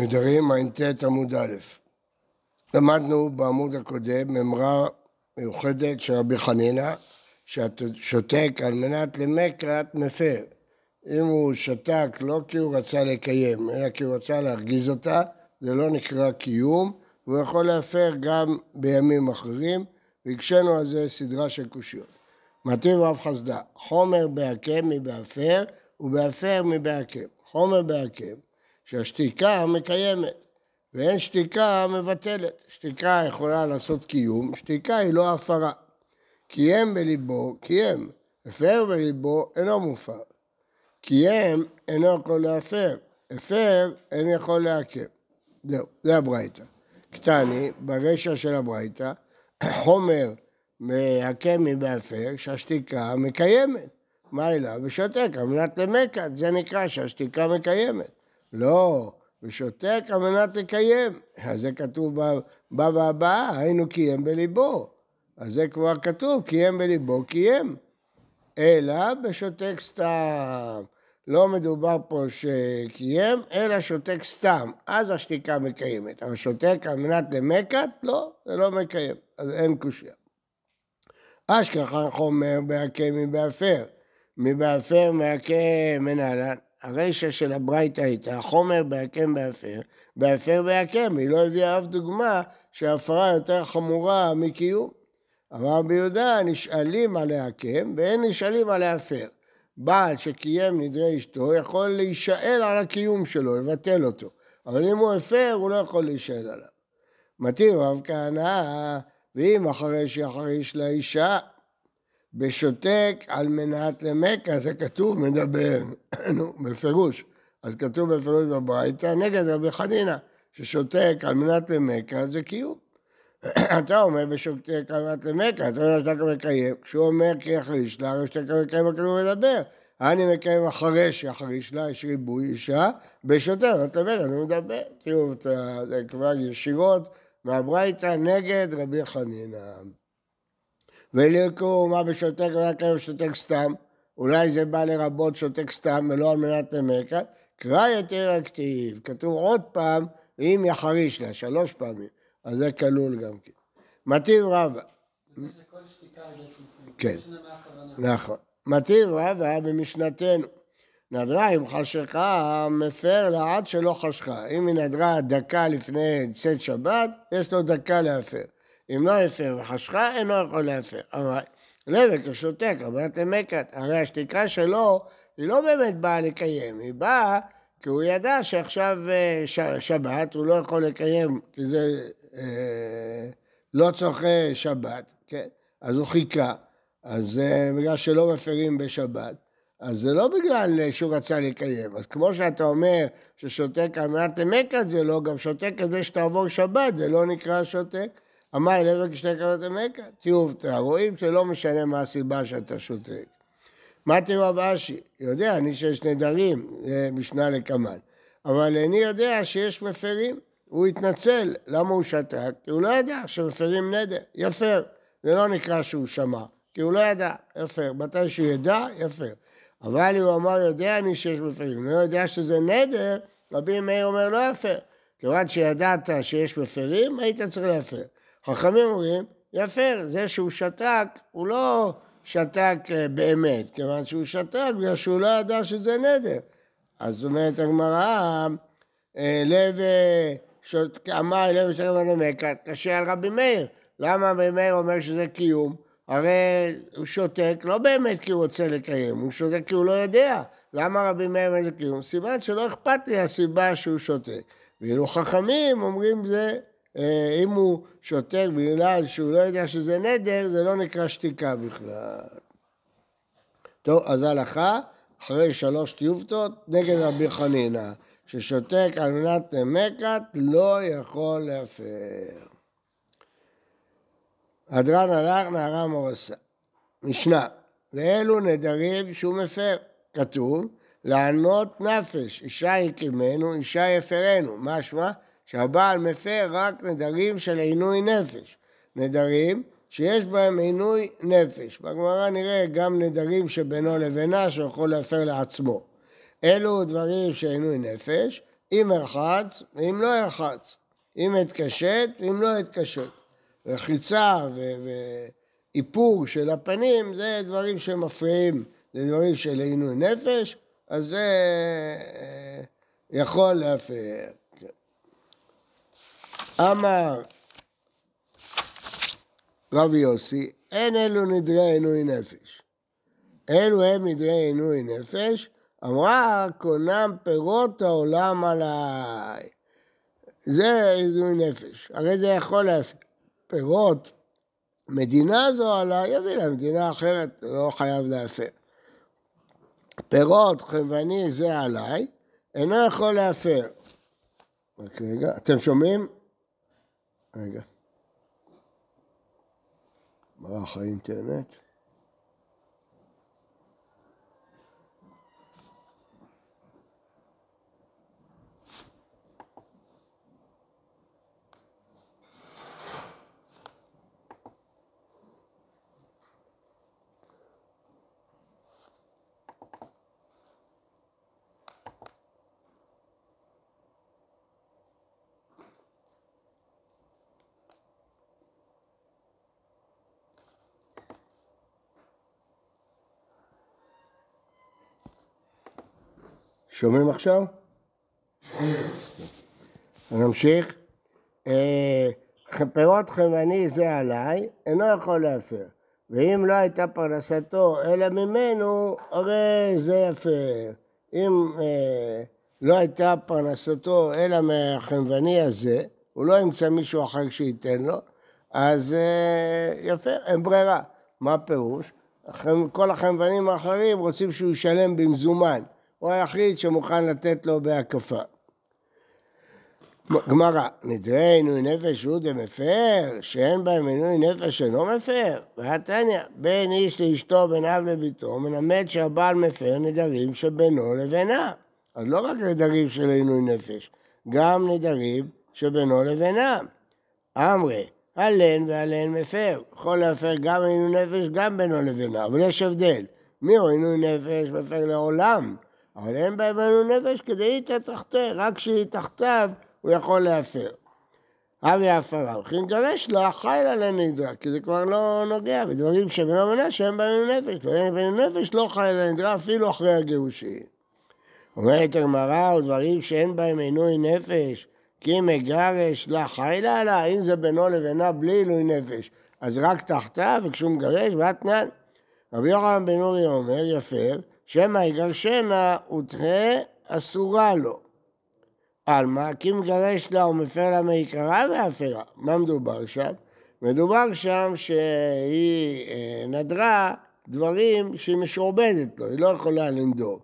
נדרים ע"ט עמוד א'. למדנו בעמוד הקודם ממרה מיוחדת של רבי חנינא, שאתה שותק על מנת למקרת מפר. אם הוא שתק לא כי הוא רצה לקיים, אלא כי הוא רצה להרגיז אותה, זה לא נקרא קיום, והוא יכול להפר גם בימים אחרים, והקשינו על זה סדרה של קושיות. מתאים רב חסדה, חומר בעקם מבעפר, ובעפר מבעקם. חומר בעקם שהשתיקה מקיימת, ואין שתיקה מבטלת. שתיקה יכולה לעשות קיום, שתיקה היא לא הפרה. קיים בליבו, קיים. הפר בליבו, אינו מופר. קיים, אינו יכול להפר. הפר, אינו יכול לעכב. זהו, זה הברייתא. קטני, ברשע של הברייתא, חומר מעקם מבעפר, שהשתיקה מקיימת. מה אליו? ושותק על מנת למקת, זה נקרא שהשתיקה מקיימת. לא, ושותק על מנת לקיים. אז זה כתוב בבא והבאה, היינו קיים בליבו. אז זה כבר כתוב, קיים בליבו, קיים. אלא בשותק סתם. לא מדובר פה שקיים, אלא שותק סתם. אז השתיקה מקיימת. אבל שותק על מנת למקת, לא, זה לא מקיים. אז אין קושייה. אשכחן חומר בהקם מבהפר. בהפר מבהקם מנלן. הרישא של הברייתא הייתה חומר בהקם מבהפר, בהפר מבהקם, היא לא הביאה אף דוגמה שהפרה יותר חמורה מקיום. אמר רבי יהודה, נשאלים על להקם ואין נשאלים על להפר. בעל שקיים נדרי אשתו יכול להישאל על הקיום שלו, לבטל אותו. אבל אם הוא הפר, הוא לא יכול להישאל עליו. מתיר רב כהנא, ואם אחרי שיחריש לאישה, בשותק על מנת למכה, זה כתוב, מדבר, נו, בפירוש. אז כתוב בפירוש בברייתא, נגד רבי חנינא, ששותק על מנת למכה זה קיום. אתה אומר בשותק על מנת למכה, אתה אומר שאתה מקיים, כשהוא אומר כי יחריש לה, שאתה מקיים הוא מדבר. אני מקיים אחרי שיחריש לה, יש ריבוי אישה, בשותק, אתה אומר, אני מדבר. תראו, זה כבר ישירות מהברייתא נגד רבי חנינא. וליקו מה בשותק ורק היום שותק סתם, אולי זה בא לרבות שותק סתם ולא על מנת למקה, קרא יותר הכתיב, כתוב עוד פעם, אם יחריש לה, שלוש פעמים, אז זה כלול גם כן. מטיב רבא. כן, נכון. מטיב רבא במשנתנו. נדרה אם חשכה, מפר לה עד שלא חשכה. אם היא נדרה דקה לפני צאת שבת, יש לו דקה להפר. אם לא הפר וחשכה, אינו יכול להפר. אבל לבק השותק, אמרת למקת, הרי השתיקה שלו היא לא באמת באה לקיים, היא באה כי הוא ידע שעכשיו אה. שבת הוא לא יכול לקיים, כי זה אה, לא צורכי שבת, כן? אז הוא חיכה, אז אה, בגלל שלא מפרים בשבת, אז זה לא בגלל שהוא רצה לקיים. אז כמו שאתה אומר ששותק על מנת למקת זה לא, גם שותק כדי שתעבור שבת, זה לא נקרא שותק. אמר לבק שתי קרנות עמקה, תראו, רואים שלא משנה מה הסיבה שאתה שותק. מה תראו אשי? יודע אני שיש נדרים, משנה לקמן. אבל איני יודע שיש מפרים. הוא התנצל, למה הוא שתק? כי הוא לא ידע שמפרים נדר, יפר. זה לא נקרא שהוא שמע, כי הוא לא ידע, יפר. מתי שהוא ידע, יפר. אבל הוא אמר, יודע אני שיש מפרים, לא יודע שזה נדר, רבי מאיר אומר, לא יפר. כיוון שידעת שיש מפרים, היית צריך להפר. חכמים אומרים, יפר, זה שהוא שתק, הוא לא שתק אה, באמת, כיוון שהוא שתק בגלל שהוא לא ידע שזה נדר. אז אומרת הגמרא, אה, לב, אמר לב ושתק ונמקת, קשה על רבי מאיר. למה רבי מאיר אומר שזה קיום? הרי הוא שותק לא באמת כי הוא רוצה לקיים, הוא שותק כי הוא לא יודע. למה רבי מאיר אומר זה קיום? סימן שלא אכפת לי הסיבה שהוא שותק. ואילו חכמים אומרים זה אה, אם הוא שותק בגלל שהוא לא יודע שזה נדר, זה לא נקרא שתיקה בכלל. טוב, אז הלכה, אחרי שלוש טיובטות, נגד רבי חנינא, ששותק על מנת למקת, לא יכול להפר. הדרן הלך, נערה מורסה. משנה, ואלו נדרים שהוא מפר. כתוב, לענות נפש, אישה יקימנו, אישה יפרנו. משמע? שהבעל מפר רק נדרים של עינוי נפש. נדרים שיש בהם עינוי נפש. בגמרא נראה גם נדרים שבינו לבינה שיכול להפר לעצמו. אלו דברים של עינוי נפש, אם ארחץ ואם לא ארחץ, אם אתקשט ואם לא אתקשט. רחיצה ואיפור של הפנים זה דברים שמפריעים, זה דברים של עינוי נפש, אז זה אה, יכול להפר. אמר רבי יוסי, אין אלו נדרי עינוי נפש. אלו הם נדרי עינוי נפש, אמרה קונם פירות העולם עליי. זה עינוי נפש, הרי זה יכול להפר. פירות, מדינה זו עליי, יביא לה מדינה אחרת, לא חייב להפר. פירות חנווני זה עליי, אינו יכול להפר. רק רגע, אתם שומעים? רגע. מערך האינטרנט. שומעים עכשיו? נמשיך. אה, פירות חמני זה עליי, אינו יכול להפר. ואם לא הייתה פרנסתו אלא ממנו, הרי זה יפר. אם אה, לא הייתה פרנסתו אלא מהחנווני הזה, הוא לא ימצא מישהו אחר שייתן לו, אז אה, יפר, אין ברירה. מה הפירוש? כל החנוונים האחרים רוצים שהוא ישלם במזומן. הוא היחיד שמוכן לתת לו בהקפה. גמרא, נדרי עינוי נפש הוא דמפר, שאין בהם עינוי נפש אינו מפר. והתניא, בין איש לאשתו, בין אב לביתו, מלמד שהבעל מפר נדרים שבינו לבינה. אז לא רק נדרים של עינוי נפש, גם נדרים שבינו לבינה. אמרי, הלן והלן מפר. יכול להפר גם עינוי נפש, גם בינו לבינה, אבל יש הבדל. מי הוא עינוי נפש מפר לעולם? אבל אין עינוי נפש כדי איתה תחתה, רק כשהיא תחתיו הוא יכול להפר. אבי הפרה, וכי נגרש לה חיילה לנדרה, כי זה כבר לא נוגע בדברים שבנו מנה שאין בהם עינוי נפש, ואין בהם נפש לא חיילה לנדרה אפילו אחרי הגירושים. אומרת הגמרא, או דברים שאין בהם עינוי נפש, כי מגרש לה חיילה לה, אם זה בינו לבינה בלי עינוי נפש, אז רק תחתיו וכשהוא מגרש, ואתנן. רבי יוחנן בן אורי אומר, יפר, שמא יגרשנה ותהא אסורה לו. עלמא, כי מגרש לה ומפר לה מעיקרה והפרה. מה מדובר שם? מדובר שם שהיא אה, נדרה דברים שהיא משועבדת לו, היא לא יכולה לנדור.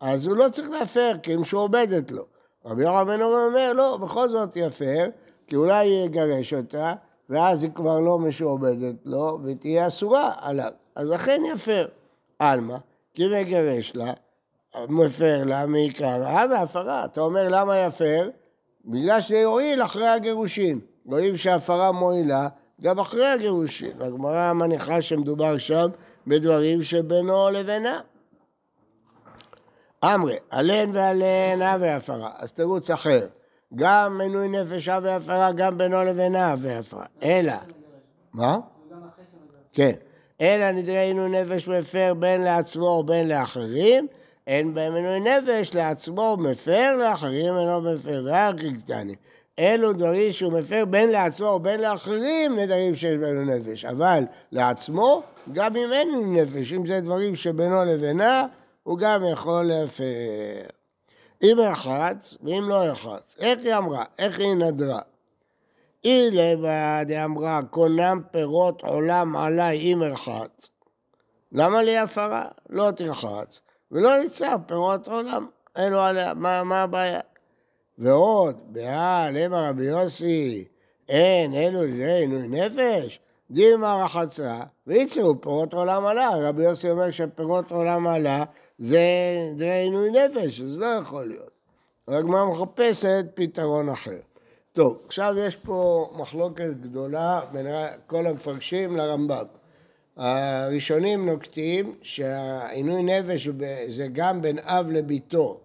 אז הוא לא צריך להפר, כי היא משועבדת לו. רבי יורם בן אורי אומר, לא, בכל זאת יפר, כי אולי יגרש אותה, ואז היא כבר לא משועבדת לו, ותהיה אסורה עליו. אז לכן יפר. עלמא, כי מגרש לה, מפר לה מעיקרה והפרה. אתה אומר למה יפר? בגלל שזה יועיל אחרי הגירושין. רואים שהפרה מועילה גם אחרי הגירושין. הגמרא מניחה שמדובר שם בדברים שבינו לבינה. אמרי, עלן ועלן הווה הפרה. אז תירוץ אחר. גם מנוי נפש הווה הפרה, גם בינו לבינה הווה הפרה. אלא. מה? כן. אלא נדרנו נפש מפר בין לעצמו ובין לאחרים, אין בהם מנוי נפש לעצמו מפר, לאחרים אינו מפר, ורק קטני. אלו דברים שהוא מפר בין לעצמו ובין לאחרים, נדרים שיש בינו נפש. אבל לעצמו, גם אם אין נפש, אם זה דברים שבינו לבינה, הוא גם יכול להפר. אם יחץ ואם לא יחץ. איך היא אמרה? איך היא נדרה? אילבה דאמרה קונם פירות עולם עלי אם ארחץ. למה לי הפרה? לא תרחץ, ולא ניצר פירות עולם. אלו עליה, מה, מה הבעיה? ועוד, בהל, המה רבי יוסי, אין, אלו לידי עינוי נפש, דימה רחצה, ויצאו פירות עולם עלה. רבי יוסי אומר שפירות עולם עלה זה עינוי נפש, אז לא יכול להיות. הגמרא מחפשת פתרון אחר. טוב, עכשיו יש פה מחלוקת גדולה בין כל המפרשים לרמב"ם. הראשונים נוקטים שהעינוי נפש זה גם בין אב לביתו,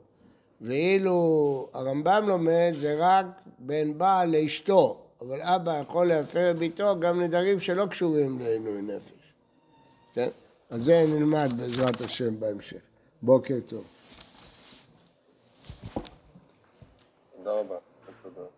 ואילו הרמב"ם לומד זה רק בין בעל לאשתו, אבל אבא יכול להפר ביתו גם נדרים שלא קשורים לעינוי נפש. כן? אז זה נלמד בעזרת השם בהמשך. בוקר טוב. תודה רבה.